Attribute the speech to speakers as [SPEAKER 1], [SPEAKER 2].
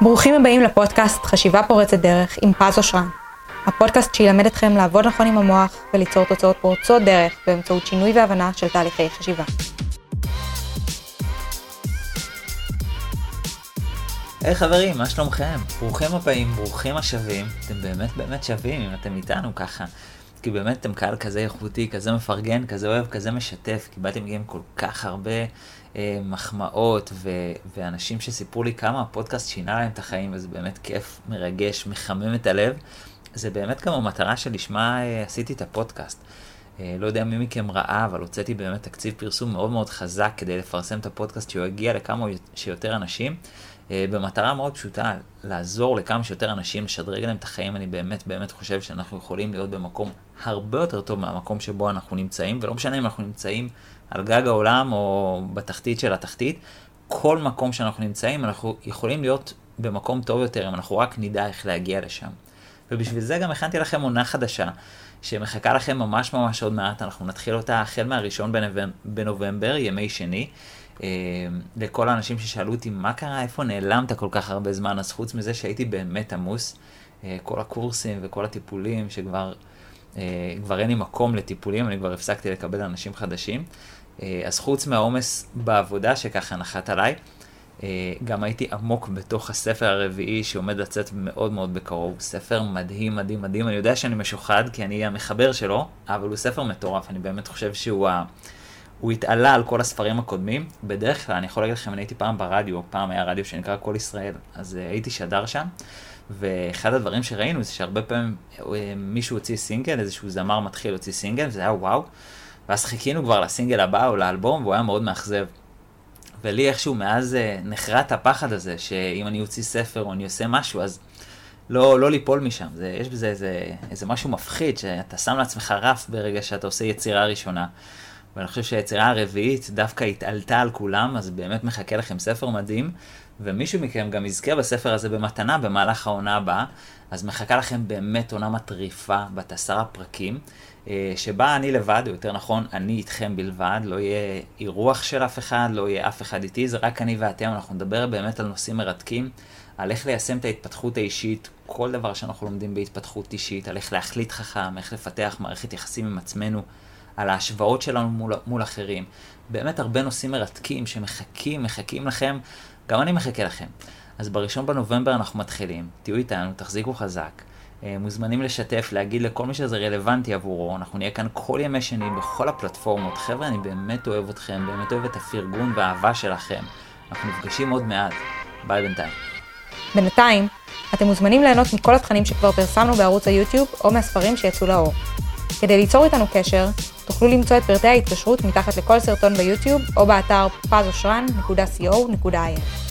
[SPEAKER 1] ברוכים הבאים לפודקאסט חשיבה פורצת דרך עם פז אושרן. הפודקאסט שילמד אתכם לעבוד נכון עם המוח וליצור תוצאות פורצות דרך באמצעות שינוי והבנה של תהליכי חשיבה.
[SPEAKER 2] היי hey, חברים, מה שלומכם? ברוכים הבאים, ברוכים השבים. אתם באמת באמת שווים אם אתם איתנו ככה. כי באמת אתם קהל כזה איכותי, כזה מפרגן, כזה אוהב, כזה משתף. קיבלתם גם כל כך הרבה אה, מחמאות ו- ואנשים שסיפרו לי כמה הפודקאסט שינה להם את החיים, וזה באמת כיף, מרגש, מחמם את הלב. זה באמת גם המטרה שלשמה אה, עשיתי את הפודקאסט. אה, לא יודע מי מכם ראה, אבל הוצאתי באמת תקציב פרסום מאוד מאוד חזק כדי לפרסם את הפודקאסט שהוא יגיע לכמה שיותר אנשים. אה, במטרה מאוד פשוטה, לעזור לכמה שיותר אנשים, לשדרג להם את החיים, אני באמת באמת חושב שאנחנו יכולים להיות במקום הרבה יותר טוב מהמקום שבו אנחנו נמצאים, ולא משנה אם אנחנו נמצאים על גג העולם או בתחתית של התחתית, כל מקום שאנחנו נמצאים, אנחנו יכולים להיות במקום טוב יותר אם אנחנו רק נדע איך להגיע לשם. ובשביל זה גם הכנתי לכם עונה חדשה, שמחכה לכם ממש ממש עוד מעט, אנחנו נתחיל אותה החל מהראשון בנובמבר, ימי שני. אה, לכל האנשים ששאלו אותי, מה קרה, איפה נעלמת כל כך הרבה זמן? אז חוץ מזה שהייתי באמת עמוס, אה, כל הקורסים וכל הטיפולים שכבר אה, כבר אין לי מקום לטיפולים, אני כבר הפסקתי לקבל אנשים חדשים. אז חוץ מהעומס בעבודה שככה נחת עליי, גם הייתי עמוק בתוך הספר הרביעי שעומד לצאת מאוד מאוד בקרוב. ספר מדהים, מדהים, מדהים. אני יודע שאני משוחד כי אני המחבר שלו, אבל הוא ספר מטורף. אני באמת חושב שהוא ה... הוא התעלה על כל הספרים הקודמים. בדרך כלל, אני יכול להגיד לכם, אני הייתי פעם ברדיו, פעם היה רדיו שנקרא כל ישראל, אז uh, הייתי שדר שם, ואחד הדברים שראינו זה שהרבה פעמים uh, מישהו הוציא סינגל, איזשהו זמר מתחיל להוציא סינגל, וזה היה וואו, ואז חיכינו כבר לסינגל הבא או לאלבום, והוא היה מאוד מאכזב. ולי איכשהו מאז uh, נחרט הפחד הזה, שאם אני אוציא ספר או אני עושה משהו, אז לא, לא ליפול משם. זה, יש בזה איזה, איזה משהו מפחיד, שאתה שם לעצמך רף ברגע שאתה עושה יצירה ראשונה. ואני חושב שהיצירה הרביעית דווקא התעלתה על כולם, אז באמת מחכה לכם ספר מדהים, ומישהו מכם גם יזכה בספר הזה במתנה במהלך העונה הבאה, אז מחכה לכם באמת עונה מטריפה בת עשרה פרקים, אה, שבה אני לבד, או יותר נכון, אני איתכם בלבד, לא יהיה אירוח של אף אחד, לא יהיה אף אחד איתי, זה רק אני ואתם, אנחנו נדבר באמת על נושאים מרתקים, על איך ליישם את ההתפתחות האישית, כל דבר שאנחנו לומדים בהתפתחות אישית, על איך להחליט חכם, איך לפתח מערכת יחסים עם עצמנו. על ההשוואות שלנו מול, מול אחרים. באמת הרבה נושאים מרתקים שמחכים, מחכים לכם, גם אני מחכה לכם. אז בראשון בנובמבר אנחנו מתחילים, תהיו איתנו, תחזיקו חזק. אה, מוזמנים לשתף, להגיד לכל מי שזה רלוונטי עבורו, אנחנו נהיה כאן כל ימי שני בכל הפלטפורמות. חבר'ה, אני באמת אוהב אתכם, באמת אוהב את הפרגון והאהבה שלכם. אנחנו נפגשים עוד מעט. ביי בינתיים.
[SPEAKER 1] בינתיים, אתם מוזמנים ליהנות מכל התכנים שכבר פרסמנו בערוץ היוטיוב או מהספרים שיצאו לאור. כדי ליצור איתנו קשר, תוכלו למצוא את פרטי ההתקשרות מתחת לכל סרטון ביוטיוב או באתר pazosran.co.il.